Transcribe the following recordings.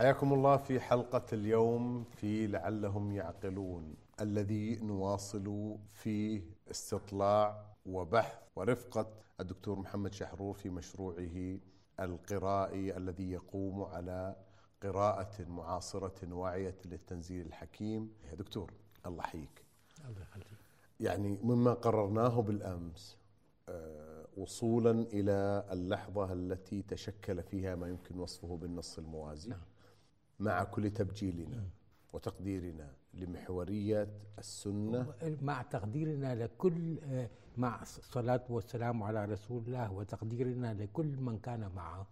حياكم الله في حلقة اليوم في لعلهم يعقلون الذي نواصل فيه استطلاع وبحث ورفقة الدكتور محمد شحرور في مشروعه القرائي الذي يقوم على قراءة معاصرة واعية للتنزيل الحكيم. يا دكتور الله يحييك. الله يخليك. يعني مما قررناه بالأمس آه، وصولا إلى اللحظة التي تشكل فيها ما يمكن وصفه بالنص الموازي. نعم. مع كل تبجيلنا وتقديرنا لمحوريه السنة. مع تقديرنا لكل مع الصلاة والسلام على رسول الله وتقديرنا لكل من كان معه.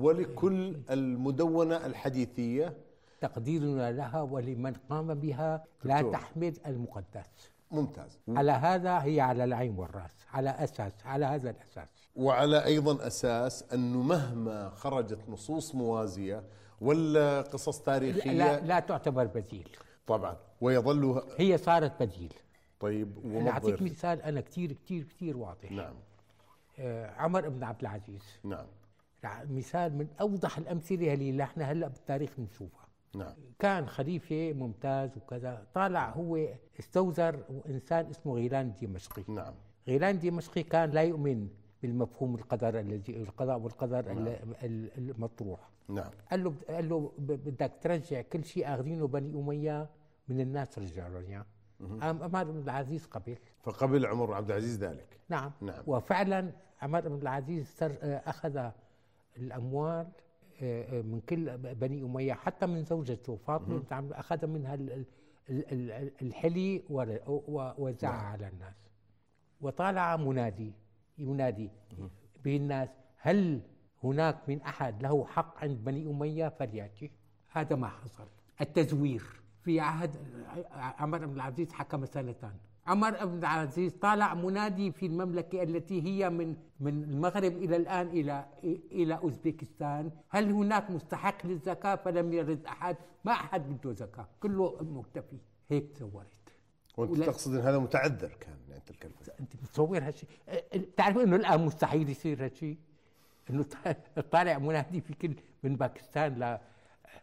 ولكل المدونة الحديثية. تقديرنا لها ولمن قام بها. لا. تحمد المقدس. ممتاز. على هذا هي على العين والرأس على أساس على هذا الأساس. وعلى أيضا أساس أنه مهما خرجت نصوص موازية ولا قصص تاريخية؟ لا, لا تعتبر بديل. طبعا. ويظل هي صارت بديل. طيب أعطيك الضيف؟ مثال أنا كتير كتير كتير واضح. نعم. آه، عمر بن عبد العزيز. نعم. مثال من أوضح الأمثلة اللي إحنا هلأ بالتاريخ بنشوفها نعم. كان خليفة ممتاز وكذا طالع هو استوزر إنسان اسمه غيلان الدمشقي نعم. غيلان الدمشقي كان لا يؤمن بالمفهوم القدر الذي القضاء والقدر ال- ال- المطروح. نعم. قال له قال له بدك ترجع كل شيء أخذينه بني أمية من الناس رجعوا إياه. قام عمر بن العزيز قبل فقبل عمر بن عبد العزيز ذلك. نعم. نعم. وفعلا عمر بن العزيز آه، أخذ الأموال آه، آه، من كل بني أمية حتى من زوجته فاطمة أخذ منها ال- ال- ال- ال- الحلي ووزعها على الناس. وطالع منادي ينادي بالناس هل هناك من أحد له حق عند بني أمية فليأتي. هذا ما حصل. التزوير. في عهد عمر بن العزيز حكم سنتان. عمر بن العزيز طالع منادي في المملكة التي هي من من المغرب إلى الآن إلى إلى اوزبكستان هل هناك مستحق للزكاة؟ فلم يرد أحد. ما أحد بده زكاة. كله مكتفي. هيك تزورت. وأنت ولا- تقصد إن هذا متعذر كان يعني تلك الفترة أنت بتصور هالشيء. بتعرف إنه الآن مستحيل يصير هالشيء؟ إنه طالع منادي في كل من باكستان ل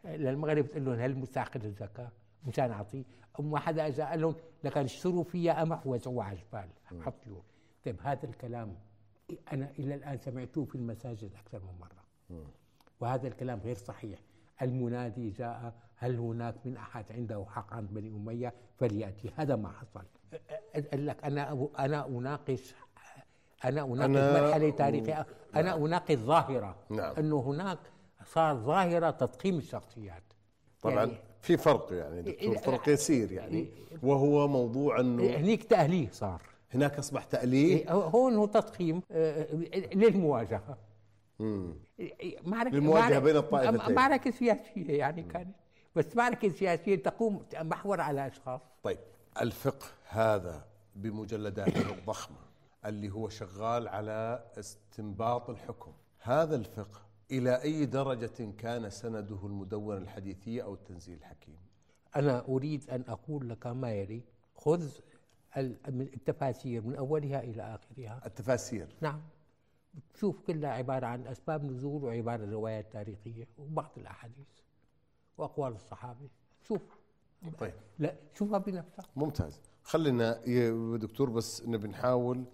للمغرب تقول لهم هل مستحق للزكاه مشان أعطيه. اما حدا اجى قال لهم لكن اشتروا فيها قمح ووزعوها على الجبال. حطوا طيب هذا الكلام أنا إلى الآن سمعته في المساجد أكثر من مرة. وهذا الكلام غير صحيح. المنادي جاء هل هناك من أحد عنده حق عند بني أمية؟ فليأتي. هذا ما حصل. قال لك أنا أنا أناقش أنا اناقش أنا- مرحلة تاريخية. أنا اناقش ظاهرة. نعم. أنه هناك صار ظاهرة تضخيم الشخصيات. طبعا يعني في فرق يعني دكتور إيه، فرق يسير يعني. وهو موضوع أنه هنيك تأليه صار. هناك أصبح تأليه؟ إيه، هون هو تضخيم آه، للمواجهة. معركة للمواجهة معركة- بين الطائفتين. معركة سياسية يعني كانت. بس معركة سياسية تقوم محور على أشخاص. طيب الفقه هذا بمجلداته الضخمة. اللي هو شغال على استنباط الحكم. هذا الفقه إلى أي درجة كان سنده المدونه الحديثيه أو التنزيل الحكيم؟ أنا أريد أن أقول لك ما يلي. خذ التفاسير من أولها إلى آخرها. التفاسير. نعم. تشوف كلها عبارة عن أسباب نزول وعبارة روايات تاريخية وبعض الأحاديث وأقوال الصحابة. شوف. طيب. لا شوفها بنفسك. ممتاز. خلينا يا دكتور بس نبي نحاول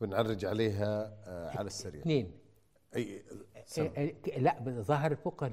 ونعرج عليها آه، على السريع. اثنين. أي سم. إيه، إيه، لا ظهر الفقه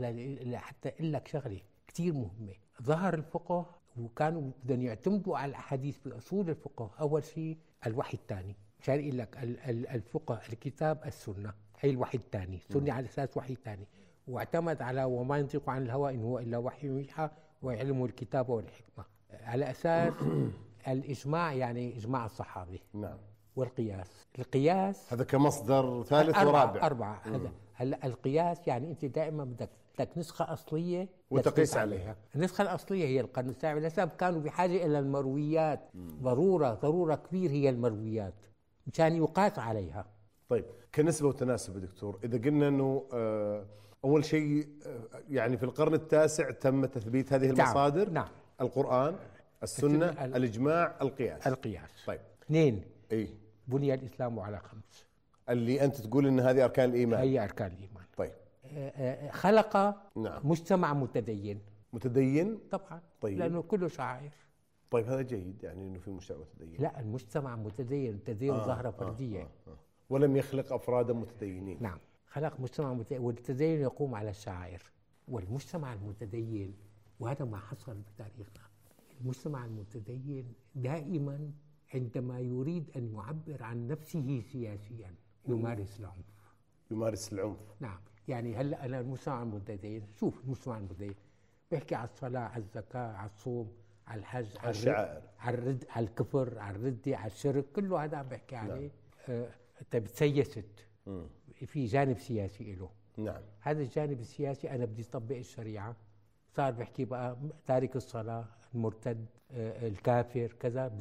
حتى أقول لك شغله كثير مهمة. ظهر الفقه وكانوا بدهم يعتمدوا على الأحاديث باصول الفقه. أول شيء الوحي الثاني. مشان يقول لك ال- ال- الفقه الكتاب السنة. هي الوحي الثاني. السنة على أساس وحي ثاني. واعتمد على وما ينطق عن الهوى إن هو إلا وحي يوحى ويعلمه الكتاب والحكمة. على أساس الإجماع يعني إجماع الصحابة. نعم. والقياس. القياس هذا كمصدر ثالث أربعة ورابع. أربعة. هذا هلا القياس يعني أنت دائما بدك بدك نسخة أصلية وتقيس تقيس عليها. النسخة الأصلية هي القرن السابع لسبب كانوا بحاجة إلى المرويات. ضرورة ضرورة كبير هي المرويات. مشان يقاس عليها. طيب كنسبة وتناسب دكتور. إذا قلنا أنه آه، أول شيء آه، يعني في القرن التاسع تم تثبيت هذه نعم، المصادر؟ نعم. القرآن السنة السنة، ال- الإجماع القياس. القياس. طيب. اثنين. إيه بني الإسلام على خمس. اللي أنت تقول أن هذه أركان الإيمان. هي أركان الإيمان. طيب. آه، خلق نعم. مجتمع متدين. متدين؟ طبعا. طيب. لأنه كله شعائر طيب هذا جيد يعني إنه في مجتمع متدين. لا المجتمع متدين التدين آه، ظاهرة آه، فردية. آه، آه. ولم يخلق أفرادا متدينين. نعم. خلق مجتمع متدين والتدين يقوم على الشعائر والمجتمع المتدين. وهذا ما حصل بتاريخنا. المجتمع المتدين دائما عندما يريد أن يعبر عن نفسه سياسيا يمارس العنف. يمارس العنف. نعم. يعني هلا أنا المجتمع المتدين شوف المجتمع المتدين بيحكي على الصلاة على الزكاة على الصوم على الحج على الشعائر. على الرد على الكفر على الردة على الشرك. كله هذا عم بحكي عليه آه، طيب تسيست. في جانب سياسي له. نعم. هذا الجانب السياسي أنا بدي أطبق الشريعة. صار بحكي بقى تارك الصلاة المرتد آه، الكافر كذا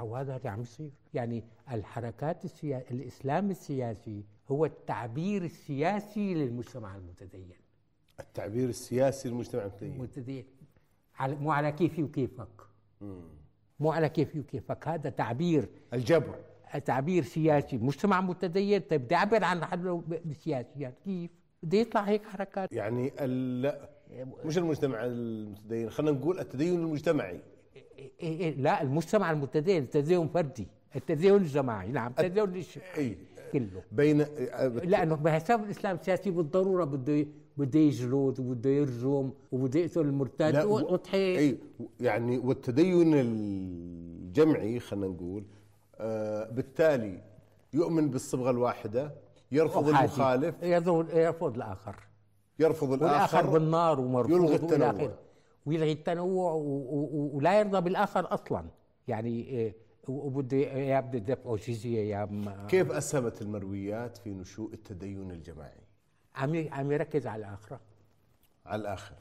وهذا اللي عم يصير. يعني الحركات السياسية الإسلام السياسي هو التعبير السياسي للمجتمع المتدين. التعبير السياسي للمجتمع المتدين. المتدين. على مو على كيفي وكيفك. مو على كيفي وكيفك. هذا تعبير. الجبر. تعبير سياسي. مجتمع متدين. طيب بدي اعبر عن حاله بسياسيات كيف؟ بده يطلع هيك حركات. يعني ال- مش المجتمع المتدين خلينا نقول التدين المجتمعي. إيه إيه لا المجتمع المتدين التدين فردي التدين الجماعي نعم التدين الش- اي كله. بين لأنه بحساب الإسلام السياسي بالضرورة بده بده يجلد وبده يرجم وبده يقتل المرتد لا و- وضحي اي يعني والتدين الجمعي خلينا نقول آه بالتالي يؤمن بالصبغة الواحدة يرفض. المخالف. يرفض يرفض الآخر. يرفض والآخر الآخر بالنار ومرفوض يلغي التنوع. ويلغي التنوع ولا يرضى بالآخر أصلا. يعني إيه، وبده يا بده دفعوا جزيه يا ما- كيف أسهمت المرويات في نشوء التدين الجماعي؟ عم عم يركز على الآخرة. على الآخرة.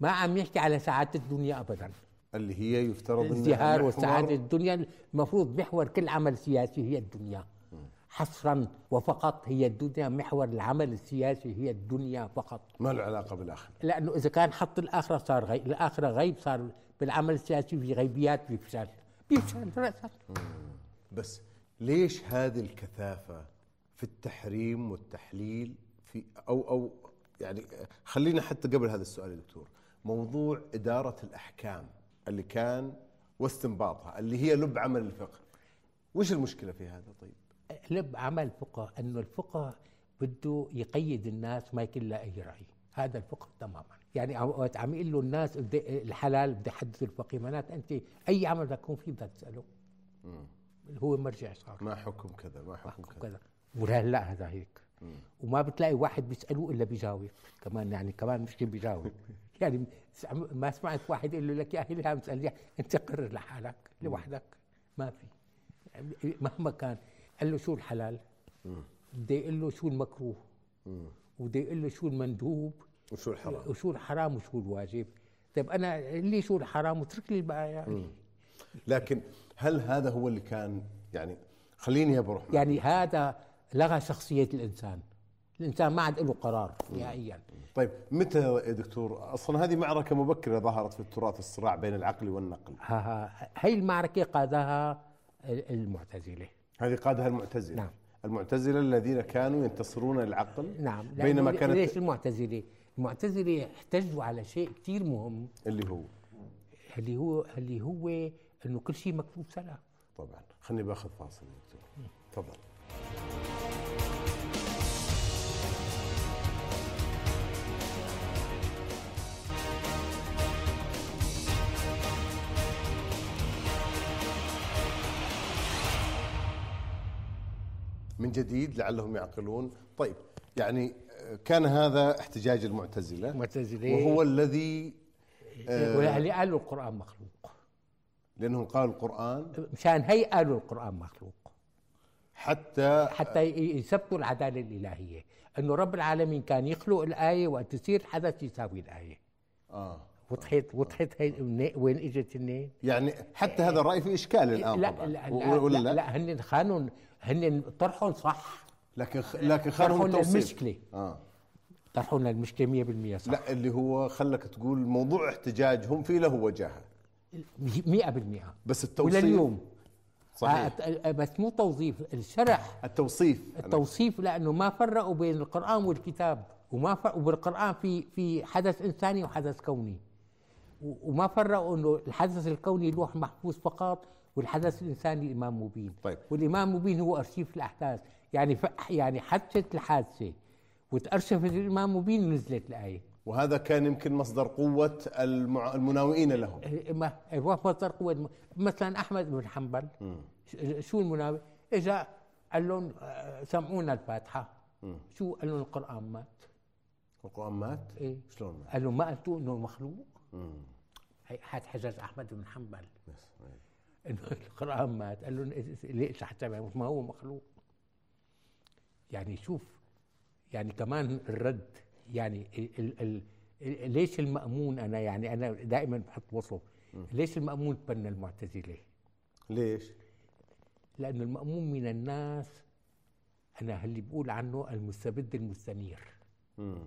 ما عم يحكي على سعادة الدنيا ابدا. اللي هي يفترض إنها الازدهار وسعادة الدنيا المفروض محور كل عمل سياسي هي الدنيا. حصرا وفقط هي الدنيا محور العمل السياسي هي الدنيا فقط. ما له علاقة بالآخرة. لأنه إذا كان حط الآخرة صار غيب الآخرة غيب صار بالعمل السياسي في غيبيات بيفشل بيفشل راسا بس ليش هذه الكثافة في التحريم والتحليل في أو أو يعني خلينا حتى قبل هذا السؤال يا دكتور. موضوع إدارة الأحكام اللي كان واستنباطها اللي هي لب عمل الفقه. وش المشكلة في هذا طيب؟ لب عمل فقه أنه الفقه بده يقيد الناس ما يكون له أي رأي. هذا الفقه تماما. يعني عم- وقت عم يقول له الناس الحلال بدي يحدث الفقيه معناته أنت أي عمل بدك تكون فيه بدك تسأله. هو مرجع صار. ما حكم كذا ما حكم كذا. كذا. ولا هذا هيك. وما بتلاقي واحد بيسالوه إلا بيجاوب كمان يعني كمان مش بيجاوب يعني ما سمعت واحد يقول لك يا أخي ليه عم تسالني أنت قرر لحالك لوحدك. ما في. مهما كان. قال له شو الحلال؟ بده يقول له شو المكروه. وبده يقول له شو المندوب. وشو الحرام. وشو الحرام وشو الواجب. طيب أنا لي شو الحرام؟ واترك لي البقايا لكن هل هذا هو اللي كان يعني خليني بروح معك. يعني هذا لغى شخصية الإنسان. الإنسان ما عاد له قرار نهائيا. طيب متى يا دكتور؟ أصلا هذه معركة مبكرة ظهرت في التراث الصراع بين العقل والنقل. ها- ها- هي المعركة قادها المعتزلة. هذه قادها المعتزلة. نعم. المعتزلة الذين كانوا ينتصرون للعقل نعم. بينما ليش كانت المعتزلة؟ المعتزلة احتجوا على شيء كثير مهم. اللي هو؟ اللي هو اللي هو إنه كل شيء مكتوب سلام طبعا. خليني بآخذ فاصل دكتور. تفضل. من جديد لعلهم يعقلون. طيب يعني آه، كان هذا احتجاج المعتزلة. المعتزلة وهو الذي اللي قالوا القرآن مخلوق؟ لأنهم قالوا القرآن. مشان هي قالوا القرآن مخلوق. حتى حتى يثبتوا العدالة الإلهية. إنه رب العالمين كان يخلق الآية وقت تصير حدث يساوي الآية. آه. وضحت وضحت هي وين إجت النين؟ يعني حتى هذا الرأي في إشكال الآن لا طبعا. لا و- لا, ولا؟ لا, لا, لا هن خانوا هن طرحهم صح. لكن خ- لكن خانهم التوصيف للمشكلة. آه. طرحهم للمشكلة 100% صح. لا اللي هو خلك تقول موضوع احتجاجهم فيه له وجاهة. 100% بس التوصيف ولليوم صحيح. آه، بس مو توظيف الشرح. التوصيف. التوصيف لأنه ما فرقوا بين القرآن والكتاب. وما فرق وبالقرآن في في حدث إنساني وحدث كوني. و- وما فرقوا إنه الحدث الكوني لوح محفوظ فقط والحدث الإنساني امام مبين. طيب. والإمام مبين هو أرشيف الأحداث. يعني. يعني حدثت الحادثة. وتارشفت الإمام مبين ونزلت الآية. وهذا كان يمكن مصدر قوة المع... المناوئين له. إيه، ما هو مصدر قوة مثلا أحمد بن حنبل. ش- شو المناوئ؟ اجى قال لهم آه، سمعونا الفاتحة. شو؟ قال لهم القرآن مات. القرآن مات؟ إيه. شلون مات؟ قال لهم ما قلتوا إنه مخلوق؟ مم. هي حجج أحمد بن حنبل. بس، إيه. إنه القرآن مات قال لهم إيه- ليش حتى ما هو مخلوق. يعني شوف يعني كمان الرد يعني ال ال ال ليش المأمون أنا يعني أنا دائما بحط وصف. ليش المأمون بنى المعتزلة؟ ليش؟ لأن المأمون من الناس أنا اللي بقول عنه المستبد المستنير. مم.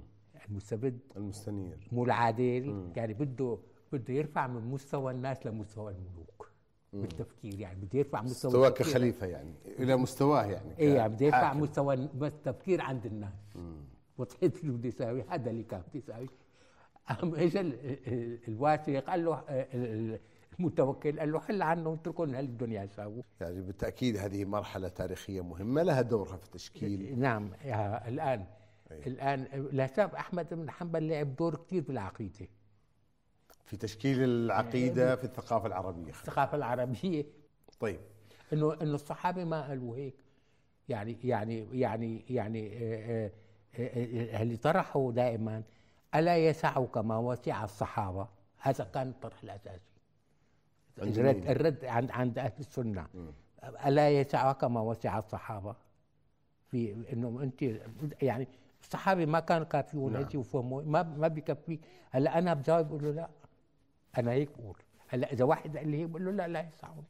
المستبد المستنير. مو العادل. يعني بده بده يرفع من مستوى الناس لمستوى الملوك. بالتفكير يعني بده يرفع مستوى مستواه. كخليفة يعني إلى مستواه يعني إيه يعني بده يرفع كحاكم. مستوى التفكير عند الناس. وضحيت شو بده يساوي هذا اللي كان بده يساوي قام اجى ال- ال- الواثق قال له آه، ال- المتوكل قال له حل عنه اتركوا لنا الدنيا يساووا يعني بالتأكيد هذه مرحلة تاريخية مهمة لها دورها في تشكيل نعم يا الآن أي. الآن لا أحمد بن حنبل لعب دور كثير بالعقيدة. في تشكيل العقيدة في الثقافة العربية. الثقافة العربية. طيب. إنه إنه الصحابة ما قالوا هيك. يعني يعني يعني يعني آه، آه، آه، اللي طرحوا دائما ألا يسعك ما وسع الصحابة؟ هذا كان الطرح الأساسي. الرد؟ الرد عند عند أهل السنة. ألا يسعك ما وسع الصحابة؟ في إنه أنت يعني الصحابة ما كانوا كافيون. نعم. وفهموا ما ما بكفي هلأ أنا بجاوب بقول له لا. أنا هيك بقول هلا إذا واحد قال لي هيك بقول له لا لا يسعني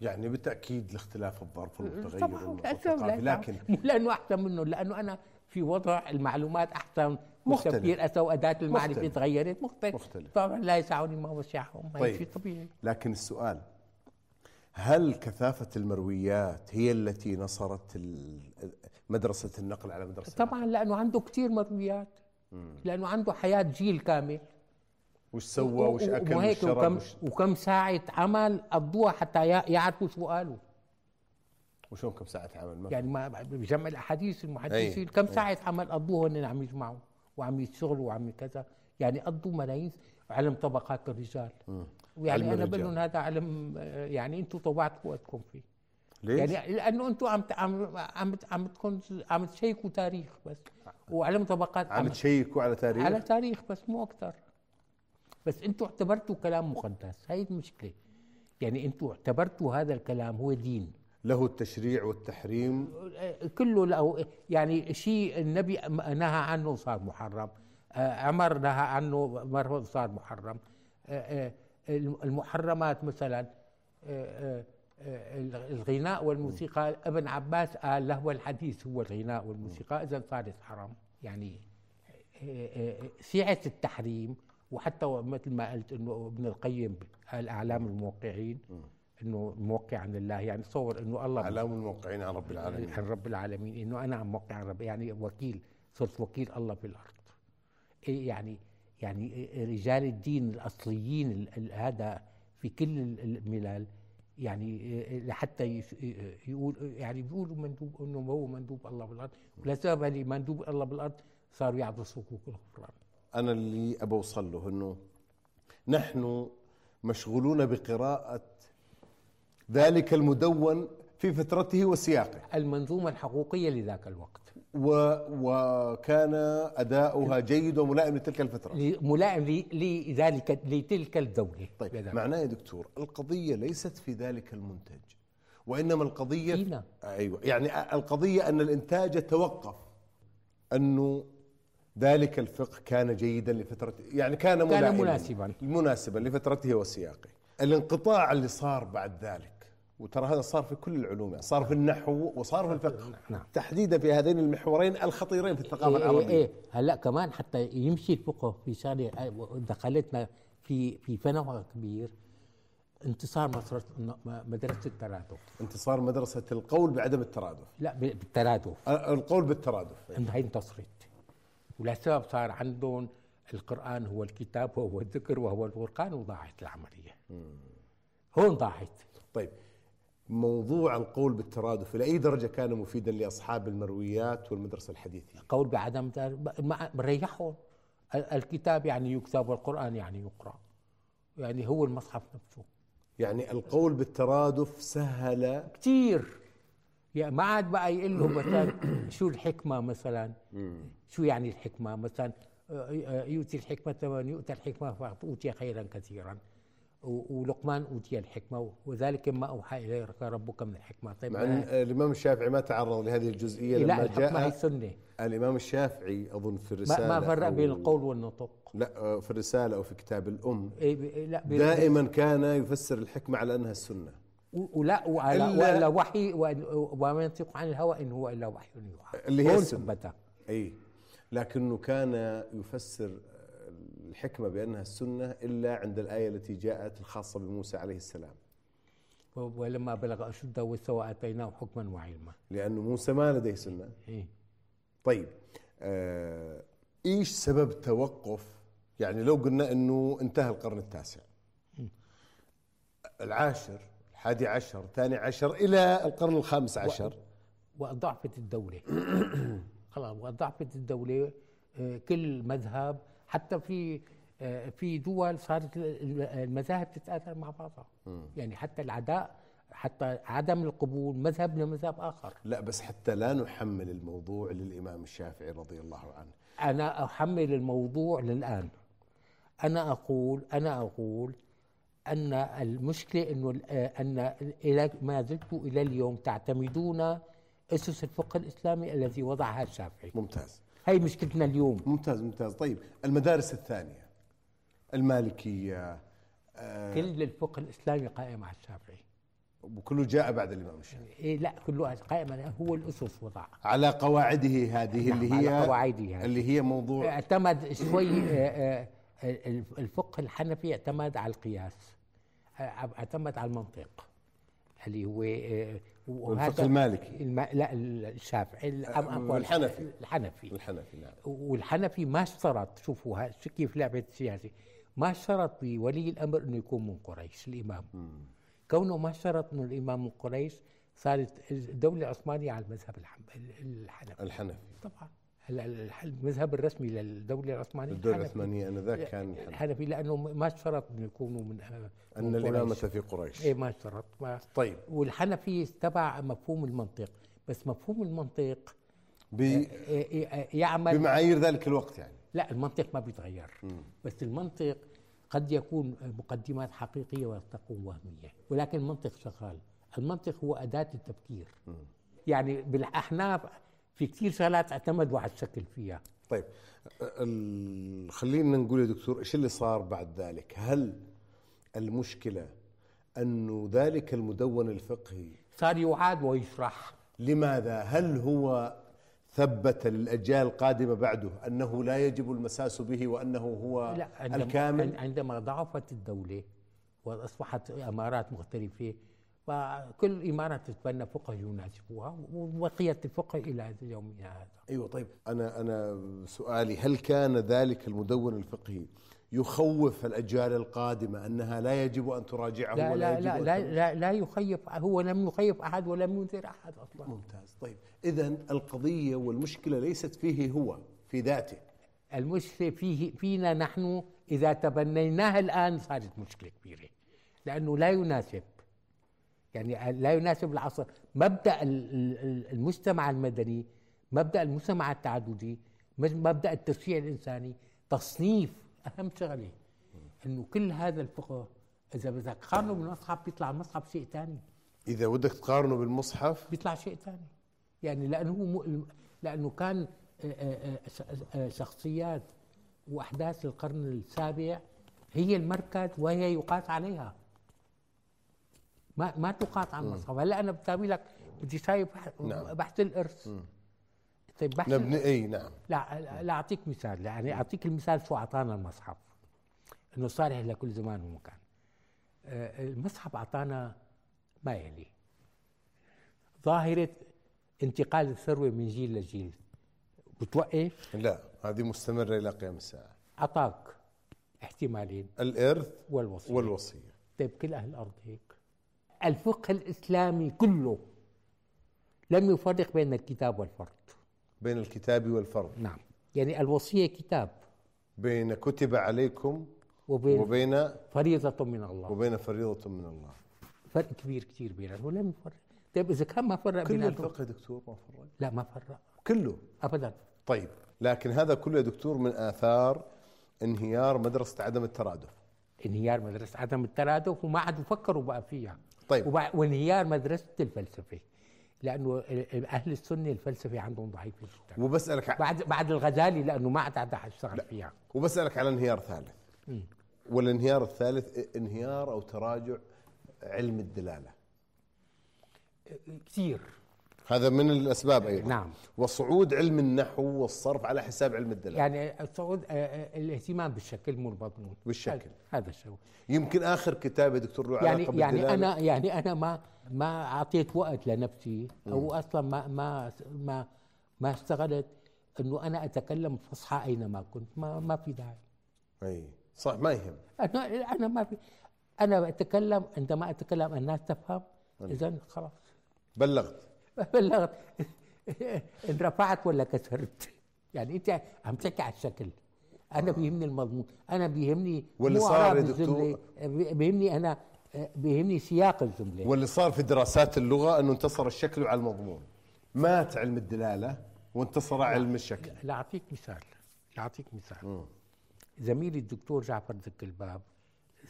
يعني بالتأكيد لاختلاف الظرف والمتغير طبعا والثقافي لكن لأنه أحسن منه لأنه أنا في وضع المعلومات أحسن مختلف. اسى واداه المعرفة مختلف. تغيرت مختلف مختلف. طبعا لا يسعني ما وسعهم طيب. طيب. شيء طبيعي لكن السؤال هل كثافة المرويات هي التي نصرت مدرسة النقل على مدرسة طبعا لأنه عنده كثير مرويات لأنه عنده حياة جيل كامل وش سوى وش أكل وش شرب وكم, وش, وكم ساعة عمل قضوها حتى يع- يعرفوا شو قالوا. وشلون كم ساعة عمل؟ ما يعني ما بجمع الأحاديث المحدثين. كم. ساعة عمل قضوها هن عم يجمعوا؟ وعم يشتغلوا وعم كذا. يعني قضوا ملايين علم طبقات الرجال. ويعني علم أنا. بقول لهم هذا علم يعني أنتم طوعتوا وقتكم فيه. ليش؟ يعني لأنه أنتم عم عم عم عم تكون عم تشيكوا تاريخ بس. وعلم طبقات عم تشيكوا على تاريخ؟ على تاريخ بس مو أكثر بس أنتم اعتبرتوا كلام مقدس هاي المشكلة. يعني أنتم اعتبرتوا هذا الكلام هو دين. له التشريع والتحريم. كله له يعني شيء النبي نهى عنه صار محرم آه، عمر نهى عنه مرة صار محرم. آه، آه، المحرمات مثلا الغناء والموسيقى. ابن عباس قال لهو الحديث هو الغناء والموسيقى اذا صارت حرام يعني سعة التحريم وحتى مثل ما قلت إنه ابن القيم قال اعلام الموقعين إنه موقع عن الله يعني تصور إنه الله أعلام الموقعين عن رب العالمين. عن رب العالمين إنه أنا عم موقع عن رب يعني وكيل صرت وكيل الله في الأرض. إيه يعني يعني رجال الدين الأصليين ال- ال- هذا في كل ال- الملل يعني لحتى يقول يعني بيقولوا مندوب إنه هو مندوب الله بالأرض. ولسبب اللي مندوب الله بالأرض صاروا يعطوا صكوك الغفران أنا اللي أبى أوصل له إنه نحن مشغولون بقراءة ذلك المدون في فترته وسياقه المنظومة الحقوقية لذاك الوقت و وكان أداؤها جيد وملائم لتلك الفترة ملائم لذلك لتلك الدولة طيب بذاك. معناه يا دكتور القضية ليست في ذلك المنتج وإنما القضية فينا. أيوة يعني القضية أن الإنتاج توقف أنه ذلك الفقه كان جيدا لفترته يعني كان ملائما. مناسباً. مناسبا لفترته وسياقه. الانقطاع اللي صار بعد ذلك وترى هذا صار في كل العلوم يعني صار في النحو وصار في الفقه. نعم. تحديدا في هذين المحورين الخطيرين في الثقافة إيه إيه إيه. هلا كمان حتى يمشي الفقه في شغله دخلتنا في في فنوى كبير انتصار مدرسه مدرسة الترادف. انتصار مدرسة القول بعدم الترادف. لا بالترادف. القول بالترادف. انها انتصرت ولسبب صار عندهم. القرآن هو الكتاب وهو الذكر وهو الفرقان وضاعت العملية. هون ضاعت. طيب موضوع القول بالترادف إلى أي درجة كان مفيدا لأصحاب المرويات والمدرسة الحديثيه؟ قول بعدم مريحهم ال- الكتاب يعني يكتب والقرآن يعني يقرأ. يعني هو المصحف نفسه. يعني القول بالترادف سهل كثير يعني ما عاد بقى يقول له مثلا شو الحكمة مثلا؟ شو يعني الحكمة مثلا؟ آه، آه، يؤتي الحكمة من يؤتى الحكمة فأوتي خيرا كثيرا. ولقمان أوتي الحكمة وذلك ما أوحى إليك ربك من الحكمة. طيب مع أن أنا- الإمام الشافعي ما تعرض لهذه الجزئية لا لما الحكمة هي جاء السنة الإمام الشافعي أظن في الرساله ما فرق بين القول والنطق. لا آه، في الرسالة أو في كتاب الأم. إيه لا دائما كان يفسر الحكمة على أنها السنة ولا ولا وحي وما ينطق عن الهوى إن هو إلا وحي يوحى. اللي هي. ثبتها إي. لكنه كان يفسر الحكمة بأنها السنة إلا عند الآية التي جاءت الخاصة بموسى عليه السلام. ولما بلغ أشده واستوى أتيناه حكما وعلما. لأنه موسى ما لديه سنة. إيه؟ طيب آه إيش سبب توقف؟ يعني لو قلنا إنه انتهى القرن التاسع. العاشر الحادي عشر الثاني عشر إلى القرن الخامس عشر. وضعفت الدولة. خلاص وضعفت الدولة آه، كل مذهب حتى في آه، في دول صارت ال- المذاهب تتآثر مع بعضها. يعني حتى العداء حتى عدم القبول مذهب لمذهب آخر. لا بس حتى لا نحمل الموضوع للإمام الشافعي رضي الله عنه. أنا أحمل الموضوع للآن. أنا أقول أنا أقول أن المشكلة أنه ال- آه، أن إلى ما زلت إلى اليوم تعتمدون أسس الفقه الإسلامي الذي وضعها الشافعي. ممتاز. هي مشكلتنا اليوم. ممتاز ممتاز. طيب المدارس الثانية المالكية آه كل الفقه الإسلامي قائم على الشافعي. وكله جاء بعد الإمام الشافعي. إيه لا كله قائم على هو الأسس وضعها على قواعده هذه اللي نعم، على هي قواعده هذه. اللي هي موضوع اعتمد شوي آه، آه، الفقه الحنفي اعتمد على القياس آه، اعتمد على المنطق اللي هو آه، والفقه المالكي. الم... لا الشافعي عفواً، الحنفي. الحنفي. الحنفي نعم. والحنفي ما اشترط شوفوا كيف لعبة السياسة ما اشترط بولي الأمر إنه يكون من قريش الإمام. كونه ما اشترط إنه الإمام من قريش صارت الدولة العثمانية على المذهب الحنفي. الحنفي. طبعا. المذهب الرسمي للدولة العثمانية الدولة الحنفي. العثمانية انذاك كان الحنفي الحنفي لأنه ما اشترط إنه يكونوا من ان من الامامة قريش. في قريش. إيه ما اشترط. ما طيب. والحنفي تبع مفهوم المنطق. بس مفهوم المنطق ب... إيه إيه يعمل بمعايير ذلك الوقت يعني. لا المنطق ما بيتغير. بس المنطق قد يكون مقدمات حقيقية وقد تكون وهمية. ولكن المنطق شغال. المنطق هو أداة التفكير. يعني بالأحناف في كثير شغلات اعتمدوا على الشكل فيها. طيب. خلينا نقول يا دكتور إيش اللي صار بعد ذلك؟ هل المشكلة أنه ذلك المدون الفقهي صار يعاد ويشرح. لماذا؟ هل هو ثبت للأجيال القادمة بعده أنه لا يجب المساس به وأنه هو لا عندما الكامل؟ عندما ضعفت الدولة وأصبحت أمارات مختلفة فكل الامارات تتبنى فقه يناسبها وبقيت الفقه هذا يومنا هذا. أيوه طيب أنا أنا سؤالي هل كان ذلك المدون الفقهي يخوف الأجيال القادمة أنها لا يجب أن تراجعه لا ولا لا يجب لا أن لا؟ لا لا يخيف هو لم يخيف أحد ولم ينذر أحد أصلا. ممتاز طيب اذا القضية والمشكلة ليست فيه هو في ذاته. المشكلة فيه فينا نحن إذا تبنيناها الآن صارت مشكلة كبيرة لأنه لا يناسب يعني لا يناسب العصر. مبدأ ال- ال- المجتمع المدني مبدأ المجتمع التعددي مبدأ التشريع الإنساني تصنيف أهم شغلة. إنه كل هذا الفقه إذا بدك تقارنه بالمصحف بيطلع المصحف شيء ثاني إذا بدك تقارنه بالمصحف؟ بيطلع شيء ثاني يعني لأنه م... لأنه كان آه، آه، آه، شخصيات وأحداث القرن السابع هي المركز وهي يقاس عليها. ما ما تقاس على المصحف هلا أنا بساوي لك بدي شايف نعم. بحث الارث طيب بحث نبني اي نعم. لا لا أعطيك مثال. يعني أعطيك المثال شو أعطانا المصحف. إنه صالح لكل زمان ومكان آه، المصحف أعطانا ما يلي. ظاهرة انتقال الثروة من جيل لجيل. بتوقف؟ لا هذه مستمرة إلى قيام الساعة. أعطاك احتمالين. الارث والوصية. والوصية. طيب كل أهل الأرض هيك. الفقه الإسلامي كله لم يفرق بين الكتاب والفرض بين الكتاب والفرض نعم. يعني الوصية كتاب. بين كتب عليكم وبين, وبين فريضة من الله. وبين فريضة من الله. فرق كبير كثير بينهم ولم يفرق. طيب إذا كان ما فرق كل الفقه دكتور ما فرق. لا ما فرق. كله. ابدا. طيب لكن هذا كله يا دكتور من آثار انهيار مدرسة عدم الترادف. انهيار مدرسة عدم الترادف وما عاد يفكروا بقى فيها. طيب. وبع- وانهيار مدرسة الفلسفة لأنه أهل السنة الفلسفة عندهم ضعيفه جدا. وبسألك ع- بعد بعد الغزالي لأنه ما عاد عاد يشتغل فيها. وبسألك على انهيار ثالث. والانهيار الثالث انهيار أو تراجع علم الدلالة. كثير. هذا من الأسباب أيضا. نعم. وصعود علم النحو والصرف على حساب علم الدلاله يعني الصعود آه، آه، الاهتمام بالشكل مو المضمون. بالشكل. هذا- الشيء يمكن آخر كتاب يا دكتور له يعني علاقة يعني بالدلاله أنا يعني أنا ما ما أعطيت وقت لنفسي أو أصلا ما ما ما ما اشتغلت إنه أنا أتكلم فصحى أينما كنت. ما ما في داعي. أي. صح ما يهم. أنا أنا ما في أنا أتكلم عندما أتكلم الناس تفهم اذا خلاص. بلغت. بلغت. إن رفعت ولا كسرت. يعني أنت عم تحكي على الشكل. أنا بيهمني المضمون. أنا بيهمني واللي صار يا دكتور- بيهمني أنا بيهمني سياق الجمله واللي صار في دراسات اللغة إنه انتصر الشكل على المضمون. مات علم الدلالة وانتصر علم الشكل. لا أعطيك مثال. لا أعطيك مثال. زميلي الدكتور جعفر دك الباب.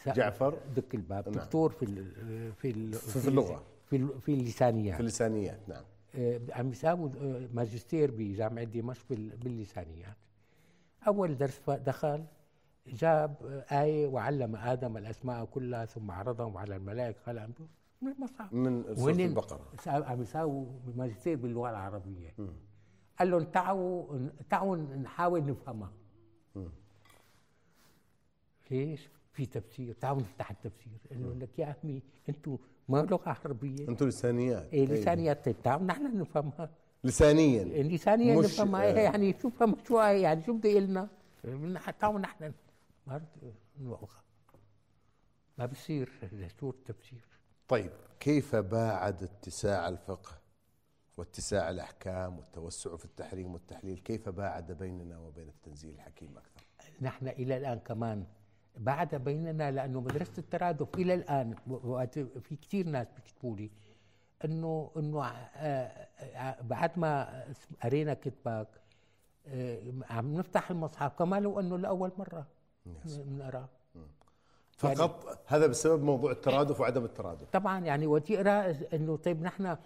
جعفر؟ دك الباب. نعم. دكتور في ال في ال في. في ال- في اللسانيات. في اللسانيات نعم. آه، عم يساوي آه، ماجستير بجامعة دمشق بال- باللسانيات. أول درس دخل جاب آه، آية وعلم آدم الأسماء كلها ثم عرضهم على الملائكة. قال من المصحف؟ من سورة البقرة. عم يساووا ماجستير باللغة العربية. قال لهم تعوا تعوا نحاول نفهمها. ليش؟ في تفسير تعالوا نفتح التفسير. قال لك يا عمي أنتم ما لغة عربية. أنتم لسانيات. إيه أي. لسانيات تعالوا نحن نفهمها لسانيا. اللسانية مش- نفهمها آه. إيه يعني شو فهم؟ شو يعني شو بدي لنا تعالوا نحن. ما نوقع ما بصير دستور التفسير. طيب كيف باعد اتساع الفقه واتساع الأحكام والتوسع في التحريم والتحليل؟ كيف باعد بيننا وبين التنزيل الحكيم أكثر؟ نحن إلى الآن كمان بعد بيننا لأنه مدرسة الترادف إلى الآن وقت في كثير ناس بيكتبوا لي إنه إنه آه، آه، بعد ما قرينا كتبك آه، عم نفتح المصحف. كما لو إنه لأول مرة بنقراه فقط هذا بسبب موضوع الترادف وعدم الترادف. طبعا يعني وتقرأ إنه طيب نحن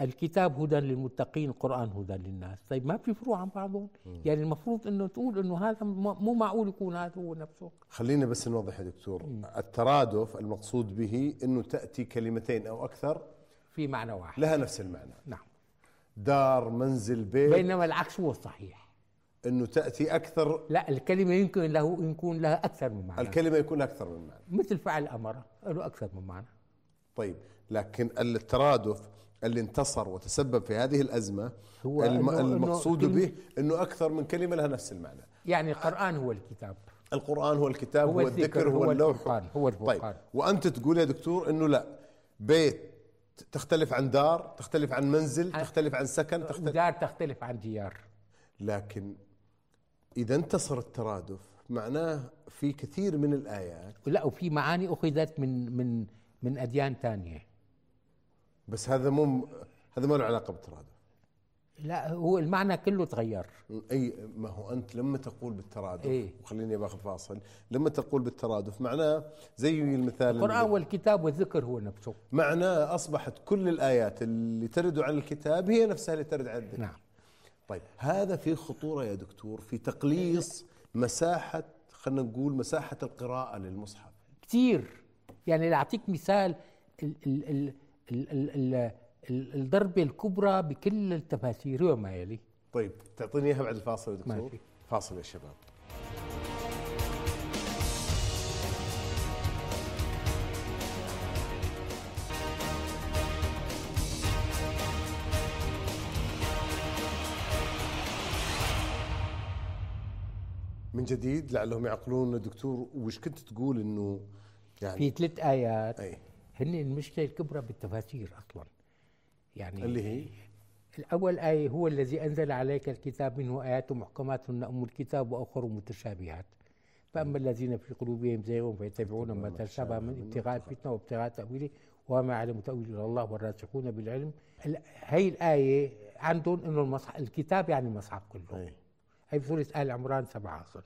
الكتاب هدى للمتقين القرآن هدى للناس. طيب ما في فروع عن بعضهم. يعني المفروض إنه تقول إنه هذا مو معقول يكون هذا هو نفسه. خلينا بس نوضح يا دكتور. الترادف المقصود به إنه تأتي كلمتين أو أكثر في معنى واحد. لها نفس المعنى. نعم. دار منزل بيت. بينما العكس هو الصحيح إنه تأتي أكثر لا الكلمة يمكن له يكون لها أكثر من معنى. الكلمة يكون لها أكثر من معنى. مثل فعل أمر له أكثر من معنى. طيب لكن الترادف اللي انتصر وتسبب في هذه الأزمة هو الم... إنه- إنه المقصود كلمة- به إنه أكثر من كلمة لها نفس المعنى. يعني القرآن هو الكتاب. القرآن هو الكتاب هو هو, الذكر، هو, هو اللوح. الفرقان، هو الفرقان. طيب وأنت تقول يا دكتور أنه لا بيت تختلف عن دار تختلف عن منزل تختلف عن سكن تختلف ودار تختلف عن ديار. لكن إذا انتصر الترادف معناه في كثير من الآيات لا وفي معاني أخذت من من من أديان ثانية بس هذا مو هذا ما له علاقة بالترادف. لا هو المعنى كله تغير. أي ما هو أنت لما تقول بالترادف إيه. وخليني باخذ فاصل لما تقول بالترادف معناه زي المثال القرآن اللي- والكتاب والذكر هو نفسه. معناه أصبحت كل الآيات اللي ترد عن الكتاب هي نفسها اللي ترد عن الذكر. نعم. طيب هذا في خطورة يا دكتور في تقليص مساحة خلينا نقول مساحة القراءة للمصحف. كثير يعني لأعطيك مثال ال ال ال الضربة الكبرى بكل التفاسير وما يلي طيب تعطيني إياها بعد الفاصل يا دكتور ماشي. فاصل يا شباب من جديد لعلهم يعقلون دكتور وش كنت تقول إنه يعني في ثلاث آيات أي. هن المشكلة الكبرى بالتفاسير أصلا. يعني اللي هي؟ الأول آية هو الذي أنزل عليك الكتاب منه آيات محكمات هن أم الكتاب وأخر متشابهات. فأما الذين في قلوبهم زيغ فيتبعون ما تشابه من ابتغاء الفتنة وابتغاء تأويله وما يعلم تأويله إلا الله والراسخون بالعلم. ال- هي الآية عندهم إنه المصحف الكتاب يعني المصحف كله. هي بسورة آل عمران سبعة أصلا.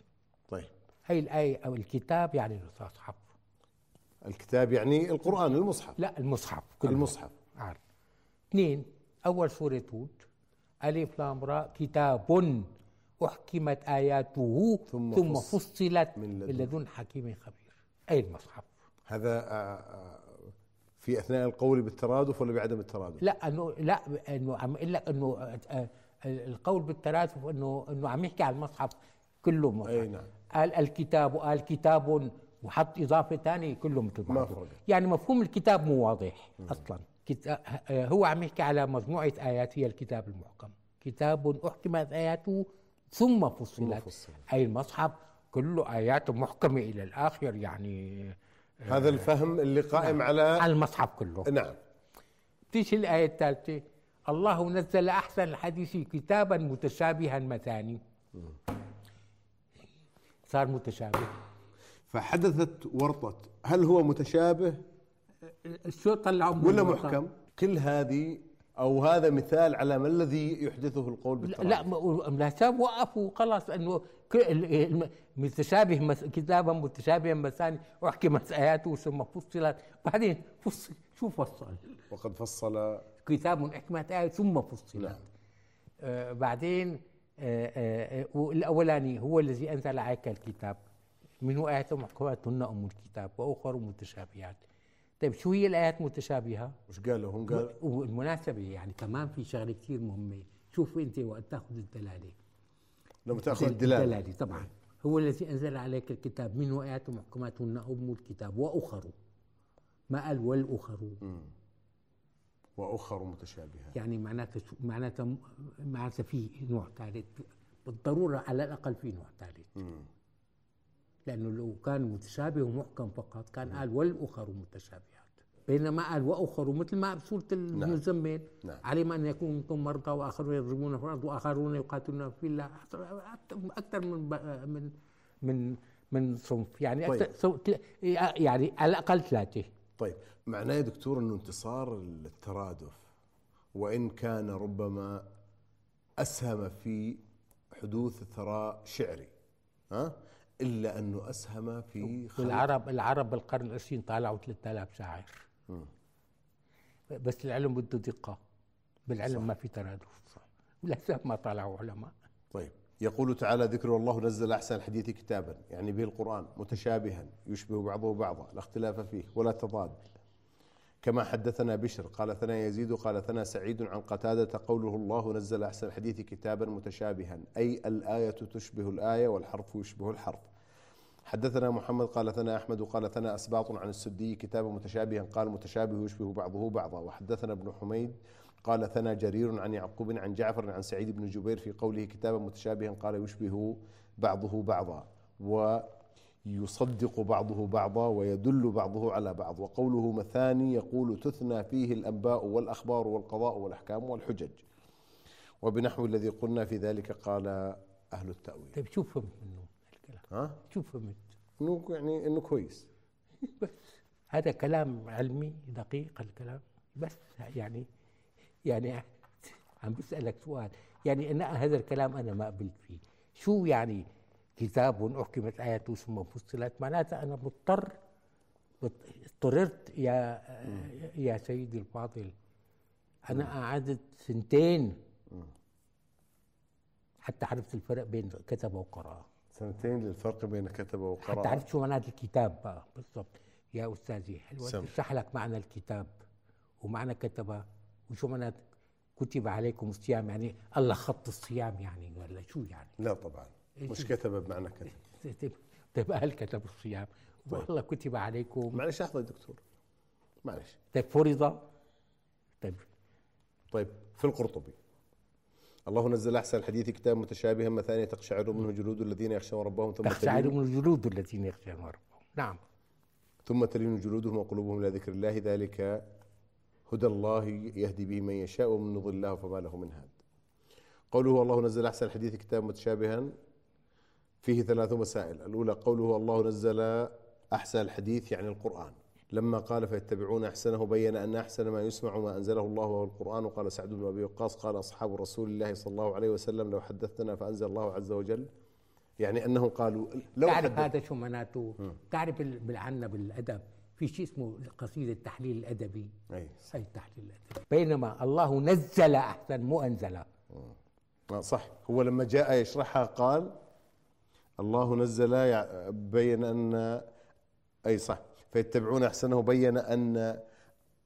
طيب. هي الآية أو الكتاب يعني المصحف. الكتاب يعني القرآن المصحف. لا المصحف. كله المصحف عارف. اثنين أول سورة هود. ألف لام راء. كتاب أحكمت آياته ثم ثم, ثم فص- فصلت من لدن- لدن حكيم خبير. أي المصحف؟ هذا آه، آه، في أثناء القول بالترادف ولا بعدم الترادف؟ لا أنه لا أنه عم لك أنه آه، القول بالترادف أنه أنه عم يحكي على المصحف كله مصحف. أي نعم. قال الكتاب وقال كتاب وحط إضافة ثانية كله مثل فرق. يعني مفهوم الكتاب مو واضح أصلا. كتا- آه، هو عم يحكي على مجموعة آيات هي الكتاب المحكم كتاب احكمت آياته ثم فصلت. فصلت. أي المصحف كله ايات محكمة إلى الآخر يعني هذا الفهم اللي قائم على على المصحف كله. نعم. تيجي الآية الثالثة. الله نزل أحسن الحديث كتابا متشابها مثاني. صار متشابه. فحدثت ورطة هل هو متشابه؟ شو طلعوا ولا؟ محكم؟ كل هذه أو هذا مثال على ما الذي يحدثه القول لا بالترادف لا لا ساب وقفوا خلاص أنه متشابه كتابا متشابها مثاني احكمت اياته ثم فصلت. بعدين فصل شو فصل؟ وقد فصل. كتاب احكمت آية ثم فصلت. نعم. آه بعدين آه آه آه والأولاني هو الذي أنزل عليك الكتاب. منه آيات محكمات هن أم الكتاب وأخر متشابهات. طيب شو هي الآيات متشابهة؟ وش قالوا؟ هم قال والمناسبة يعني كمان في شغلة كثير مهمة. شوف أنت وقت تأخذ الدلالة. لما تأخذ الدلالة. الدلالة طبعا. هو الذي أنزل عليك الكتاب. منه آيات محكمات هن أم الكتاب؟ وأخر. ما قال والأخر؟ وأخر متشابهات يعني معناته شو- معناته معناته في نوع ثالث. بالضرورة على الأقل في نوع ثالث. لأنه لو كان متشابه ومحكم فقط. كان قال والاخر متشابهات. بينما قال وآخر مثل ما بسوره المزمل. نعم. علم أن يكون منكم مرضى وآخرون يضربون في الأرض وآخرون يقاتلون في الله. أكثر من من من من صنف. يعني طيب. صنف- يعني على الأقل ثلاثة. طيب. معناه يا دكتور إنه انتصار الترادف وإن كان ربما أسهم في حدوث ثراء شعري. ها؟ إلا انه اسهم في خلق والعرب العرب بالقرن العشرين طالعوا 3000 شاعر. بس العلم بده دقة. بالعلم ما في ترادف. وللأسف ما طلعوا علماء. طيب. يقول تعالى ذكر الله نزل أحسن الحديث كتابا يعني به القرآن متشابها يشبه بعضه بعضا لا اختلاف فيه ولا تضاد. كما حدثنا بشر قال ثنا يزيد قال ثنا سعيد عن قتادة قوله الله نزل أحسن الحديث كتابا متشابها أي الآية تشبه الآية والحرف يشبه الحرف. حدثنا محمد قال ثنا أحمد قال ثنا أسباط عن السدي كتابا متشابها قال متشابه يشبه بعضه بعضا. وحدثنا ابن حميد قال ثنا جرير عن يعقوب عن جعفر عن سعيد بن جبير في قوله كتابا متشابها قال يشبه بعضه بعضا. ويصدق بعضه بعضا ويدل بعضه على بعض. وقوله مثاني يقول تثنى فيه الأنباء والأخبار والقضاء والأحكام والحجج. وبنحو الذي قلنا في ذلك قال أهل التأويل. طيب شو فهمت منه الكلام. ها؟ شو فهمت. إنه يعني إنه كويس. بس هذا كلام علمي دقيق الكلام. بس يعني يعني عم بسألك سؤال. يعني أنا هذا الكلام أنا ما قبلت فيه. شو يعني كتاب أحكمت آياته ثم فصلت. معناتها أنا مضطر اضطررت يا يا سيدي الفاضل. أنا قعدت سنتين. حتى عرفت الفرق بين كتبة وقراءة سنتين للفرق بين كتبه حتى وقراءة عرفت شو معنات الكتاب بقى. بالضبط. يا أستاذي حلوة. اشرح لك معنى الكتاب ومعنى كتب وشو معنات كتب عليكم الصيام. يعني الله خط الصيام يعني ولا شو يعني؟ لا طبعا. مش إيش؟ كتب بمعنى كتب. طيب- طيب هل كتب الصيام. والله كتب عليكم. معلش لحظة يا دكتور. معلش. طيب فرض. طيب. طيب في القرطبي. الله نزل أحسن الحديث كتاب متشابها مثانية تقشعر منه جلود الذين يخشون ربهم ثم تخشعر تلين. من الجلود الذين يخشون ربهم. نعم. ثم تلين جلودهم وقلوبهم إلى ذكر الله. ذلك هدى الله يهدي به من يشاء ومن يضل الله فما له من هاد. قوله الله نزل أحسن الحديث كتاب متشابها فيه ثلاث مسائل. الأولى قوله الله نزل أحسن الحديث يعني القرآن. لما قال فيتبعون أحسنه بين أن أحسن ما يسمع ما أنزله الله وهو القرآن. وقال سعد بن أبي وقاص قال أصحاب رسول الله صلى الله عليه وسلم لو حدثتنا فأنزل الله عز وجل. يعني أنهم قالوا لو تعرف حدث هذا شو معناته؟ تعرف بالعنا بالأدب. في شيء اسمه قصيدة التحليل الأدبي. أي. هي التحليل الأدبي؟ بينما الله نزل أحسن مو أنزل. آه، صح. هو لما جاء يشرحها قال الله نزل يع- بين ان أي صح. فيتبعون أحسنه بين أن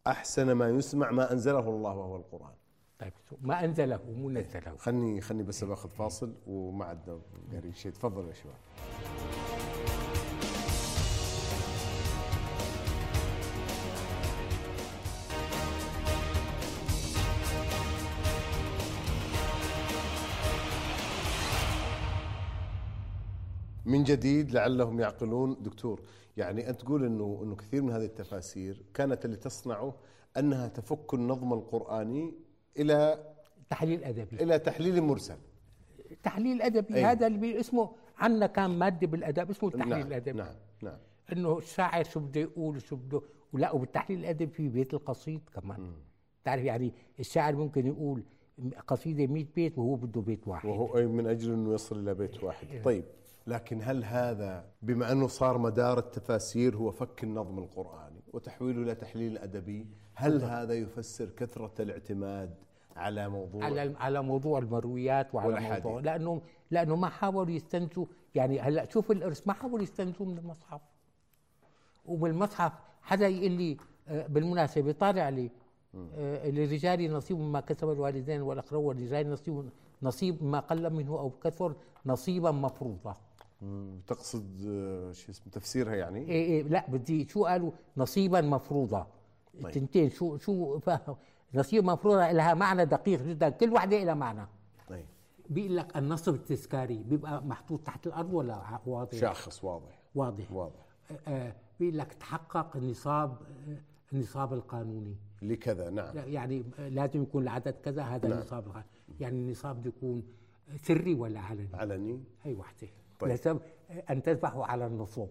أحسن ما يسمع ما أنزله الله وهو القرآن. طيب ما أنزله مو نزله. خلني خلني بس باخذ فاصل وما عندنا قاري شيء. تفضل يا شباب. من جديد لعلهم يعقلون. دكتور يعني أنت تقول إنه إنه كثير من هذه التفاسير كانت اللي تصنعه أنها تفك النظم القرآني إلى تحليل أدبي. إلى تحليل مرسل. تحليل أدبي. أي. هذا اللي اسمه عندنا كان ماده بالأدب اسمه التحليل نعم الادبي نعم نعم. إنه الشاعر شو بده يقول شو بده ولا وبالتحليل الأدبي في بيت القصيد كمان. تعرف يعني الشاعر ممكن يقول قصيدة 100 بيت وهو بده بيت واحد. وهو من أجل إنه يصل إلى بيت واحد. طيب لكن هل هذا بما أنه صار مدار التفاسير هو فك النظم القرآني وتحويله إلى تحليل أدبي هل هذا يفسر كثرة الاعتماد على موضوع على على موضوع المرويات وعلى والأحاديث. موضوع لأنه لأنه ما حاولوا يستنتجوا يعني هلأ شوف الإرث ما حاولوا يستنتجوا من المصحف. وبالمصحف حدا يقول لي آه، بالمناسبة طالع لي آه، للرجال نصيب مما كسب الوالدين والاقربون والرجال نصيب نصيب ما قل منه أو كثر نصيبا مفروضا. تقصد آه، شو اسمه تفسيرها يعني؟ إيه إيه لا بدي شو قالوا؟ نصيبا مفروضا طيب. التنتين شو شو نصيب مفروضة لها معنى دقيق جدا. كل وحدة لها معنى. طيب. بيقول لك النصب التذكاري بيبقى محطوط تحت الأرض ولا واضح؟ شاخص واضح. واضح. واضح. آه، آه، بيقول لك تحقق النصاب آه، النصاب القانوني. لكذا نعم. يعني آه، لازم يكون العدد كذا هذا نعم. النصاب القانوني. يعني النصاب بده يكون سري ولا علني؟ علني. هي وحدة. طيب. آه، أن تذبحوا على النصوب.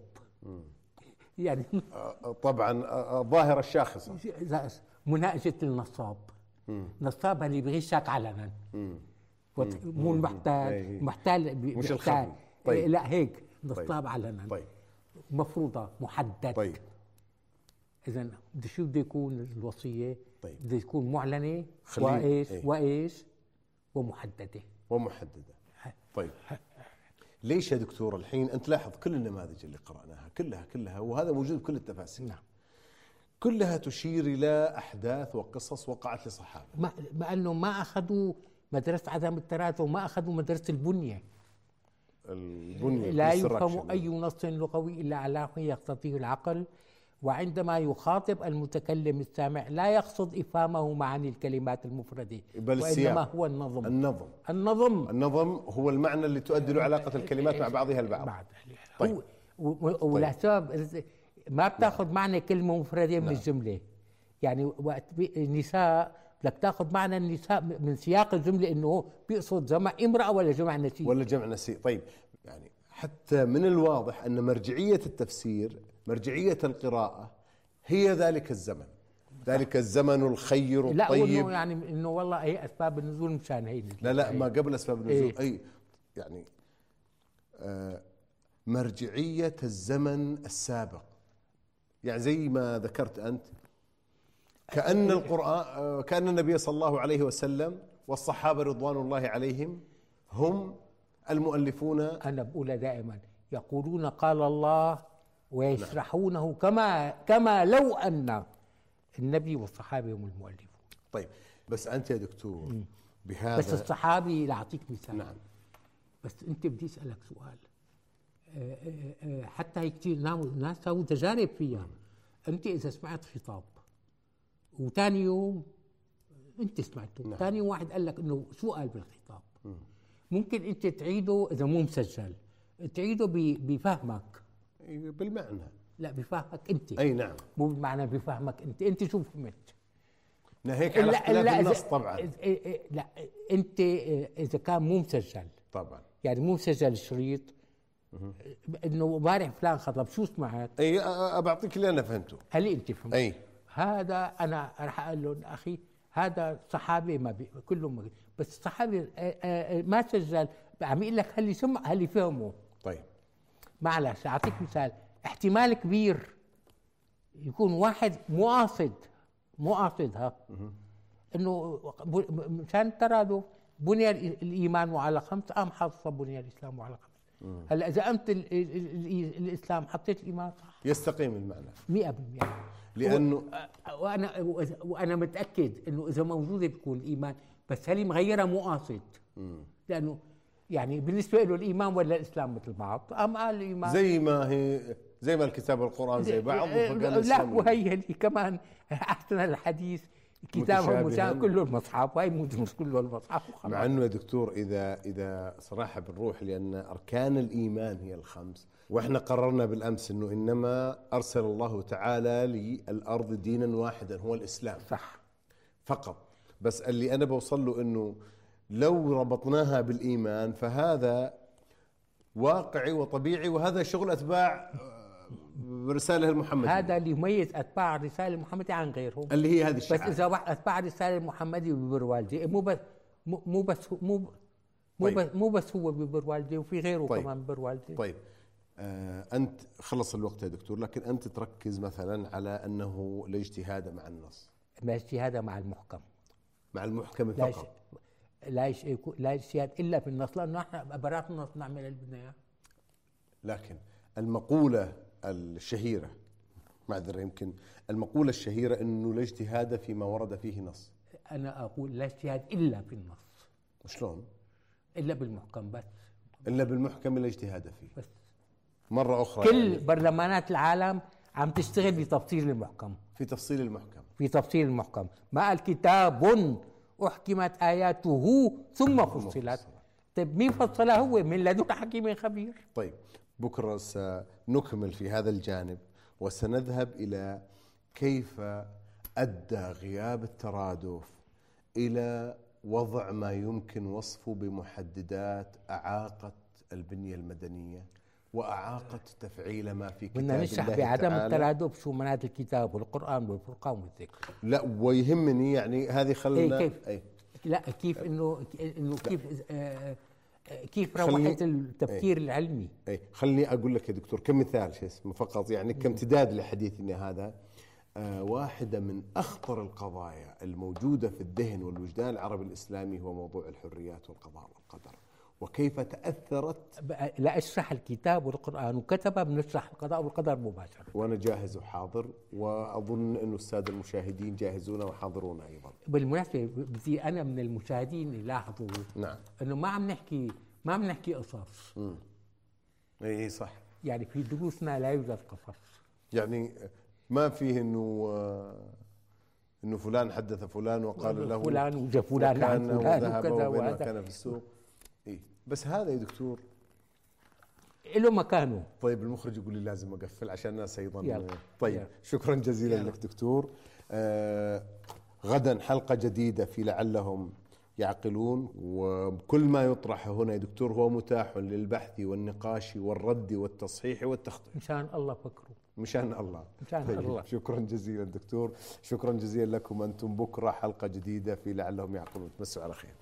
يعني آه، طبعا آه، آه، ظاهرة الشاخصه مناقشة النصاب. نصاب اللي بغشك علنا مو المحتال إيه. المحتال بي- مش. الخفي. طيب. إيه، لا هيك. نصاب علنا طيب. مفروضة محدد. طيب. اذا بده شو بده يكون الوصية؟ طيب. بده يكون معلنة وإيش؟ إيه. وإيش؟ ومحددة. ومحددة. طيب. ليش يا دكتور الحين أنت لاحظ كل النماذج اللي قرأناها كلها كلها وهذا موجود بكل التفاسير. نعم. كلها تشير إلى أحداث وقصص وقعت لصحابة. ما ما انه ما أخذوا مدرسة عدم التراث وما أخذوا مدرسة البنية. البنية لا. يفهم أي نص لغوي إلا على يقتضيه العقل. وعندما يخاطب المتكلم السامع لا يقصد إفهامه معاني الكلمات المفردة بل السياق. هو النظم. النظم. النظم. النظم هو المعنى اللي تؤدي له علاقة الكلمات مع بعضها البعض. بعد طيب. ولسبب ما بتاخذ معنى كلمة مفردة من الجملة. يعني وقت النساء بدك تاخذ معنى النساء من سياق الجملة إنه بيقصد جمع امرأة ولا جمع نسيء ولا جمع نسيء طيب. يعني حتى من الواضح أن مرجعية التفسير مرجعية القراءة هي ذلك الزمن ذلك الزمن الخير لا الطيب وانه يعني إنه والله هي أسباب النزول مشان هي. لا لا. ما قبل أسباب النزول إيه. أي يعني آه مرجعية الزمن السابق يعني زي ما ذكرت أنت كأن القرآن آه كأن النبي صلى الله عليه وسلم والصحابة رضوان الله عليهم هم المؤلفون أنا بقولها دائما يقولون قال الله ويشرحونه كما كما لو أن النبي والصحابة هم المؤلفون. طيب بس أنت يا دكتور بهذا بس الصحابي لاعطيك مثال. نعم. بس أنت بدي أسألك سؤال. آه، آه، آه، حتى هي كثير ناس سووا تجارب فيها أنت إذا سمعت خطاب وثاني يوم أنت سمعته. نعم. ثاني واحد قال لك إنه شو قال بالخطاب؟ ممكن أنت تعيده إذا مو مسجل تعيده بفهمك. بالمعنى. لا بفهمك أنت. أي نعم. مو بالمعنى بفهمك أنت. أنت شو فهمت؟ ناهيك على اختلاف النص طبعا. إيه- إيه- لا أنت إيه، إذا كان مو مسجل. طبعا. يعني مو مسجل الشريط إنه امبارح فلان خطب شو سمعت؟ أي بعطيك اللي أنا فهمته. هل أنت فهمت؟ أي. هذا أنا راح أقول لهم أخي هذا صحابي ما بي كلهم ما بي بس الصحابي ما سجل. عم يقول لك هل سمع هل فهموا طيب. معلش أعطيك مثال. احتمال كبير يكون واحد مو قاصد مو قاصدها إنه مشان الترادف بني ال- الإيمان على خمس قام حاط بني الإسلام على خمس؟ هلأ إذا أنت ال- ال- ال- الإسلام حطيت الإيمان صح؟ يستقيم المعنى. 100% لأنه وأنا وأنا متأكد إنه إذا موجوده بيكون الإيمان بس هل مغيرة مو قاصد لأنه يعني بالنسبة له الإيمان ولا الإسلام مثل بعض قام قال الإيمان؟ زي ما هي زي ما الكتاب والقرآن زي بعض فقال لا الإسلام وهي اللي كمان أحسن الحديث. متشابها. مشابه كله المصحف وهي مش كله المصحف. وخلاص. مع إنه يا دكتور اذا إذا صراحة بنروح لأن أركان الإيمان هي الخمس. وإحنا قررنا بالأمس إنه إنما أرسل الله تعالى للأرض دينا واحدا هو الإسلام. صح. فقط. بس اللي أنا بوصل له إنه لو ربطناها بالإيمان فهذا واقعي وطبيعي وهذا شغل أتباع آه، الرساله المحمديه هذا اللي يميز أتباع الرساله المحمديه عن غيرهم. اللي هي هذه بس الشعائر إذا واحد أتباع الرساله المحمديه ببر والديه مو بس مو بس مو مو طيب. بس مو بس هو ببر والديه وفي غيره طيب. كمان ببر والديه. طيب. آه انت خلص الوقت يا دكتور لكن أنت تركز مثلا على أنه لا اجتهاد مع النص. ما اجتهاد مع المحكم. مع المحكم لا فقط. لا لا اجتهاد إلا في النص لأنه إحنا برات النص نعمل اللي بدنا اياه لكن المقولة الشهيرة معذرة يمكن المقولة الشهيرة أنه لا اجتهاد فيما ورد فيه نص. أنا أقول لا اجتهاد إلا في النص. شلون؟ إلا بالمحكم بس. إلا بالمحكم لا اجتهاد فيه. بس. مرة أخرى كل يعني. برلمانات العالم عم تشتغل بتفصيل المحكم. في تفصيل المحكم. في تفصيل المحكم. ما قال كتاب أحكمت آياته ثم فصلت. طيب مين فصلها هو؟ من لدن حكيم خبير. طيب بكرة سنكمل في هذا الجانب وسنذهب إلى كيف أدى غياب الترادف إلى وضع ما يمكن وصفه بمحددات أعاقت البنية المدنية. وأعاقت تفعيل ما في كتاب بدنا نشرح بعدم. الترادف شو منات الكتاب والقرآن والفرقان والذكر. لا ويهمني يعني هذه خلنا إيه كيف؟ أي. لا كيف انه إنه كيف آه آه، كيف روحت التفكير العلمي؟ اي خليني أقول لك يا دكتور كمثال شو اسمه فقط يعني كامتداد لحديثنا هذا. آه واحدة من أخطر القضايا الموجودة في الذهن والوجدان العربي الإسلامي هو موضوع الحريات والقضاء والقدر. وكيف تأثرت؟ بقى- لا اشرح الكتاب والقرآن وكتب بنشرح القضاء والقدر مباشرة. وأنا جاهز وحاضر وأظن انه الساده المشاهدين جاهزون وحاضرون أيضا. بالمناسبة بدي أنا من المشاهدين يلاحظوا نعم. إنه ما عم نحكي ما عم نحكي قصص. اي صح. يعني في دروسنا لا يوجد قصص. يعني ما فيه إنه آه، إنه فلان حدث فلان وقال له فلان وجا فلان وكان وذهب وكذا كان في السوق. إيه. بس هذا يا دكتور. له مكانه. طيب المخرج يقول لي لازم أقفل عشان الناس أيضا. يلا. طيب يلا. شكرا جزيلا يلا. لك دكتور. آه غدا حلقة جديدة في لعلهم يعقلون وكل ما يطرح هنا يا دكتور هو متاح للبحث والنقاش والرد والتصحيح والتخطيط. مشان الله فكروا. مشان الله. مشان طيب الله. شكرا جزيلا دكتور. شكرا جزيلا لكم أنتم بكرة حلقة جديدة في لعلهم يعقلون. تمسوا على خير.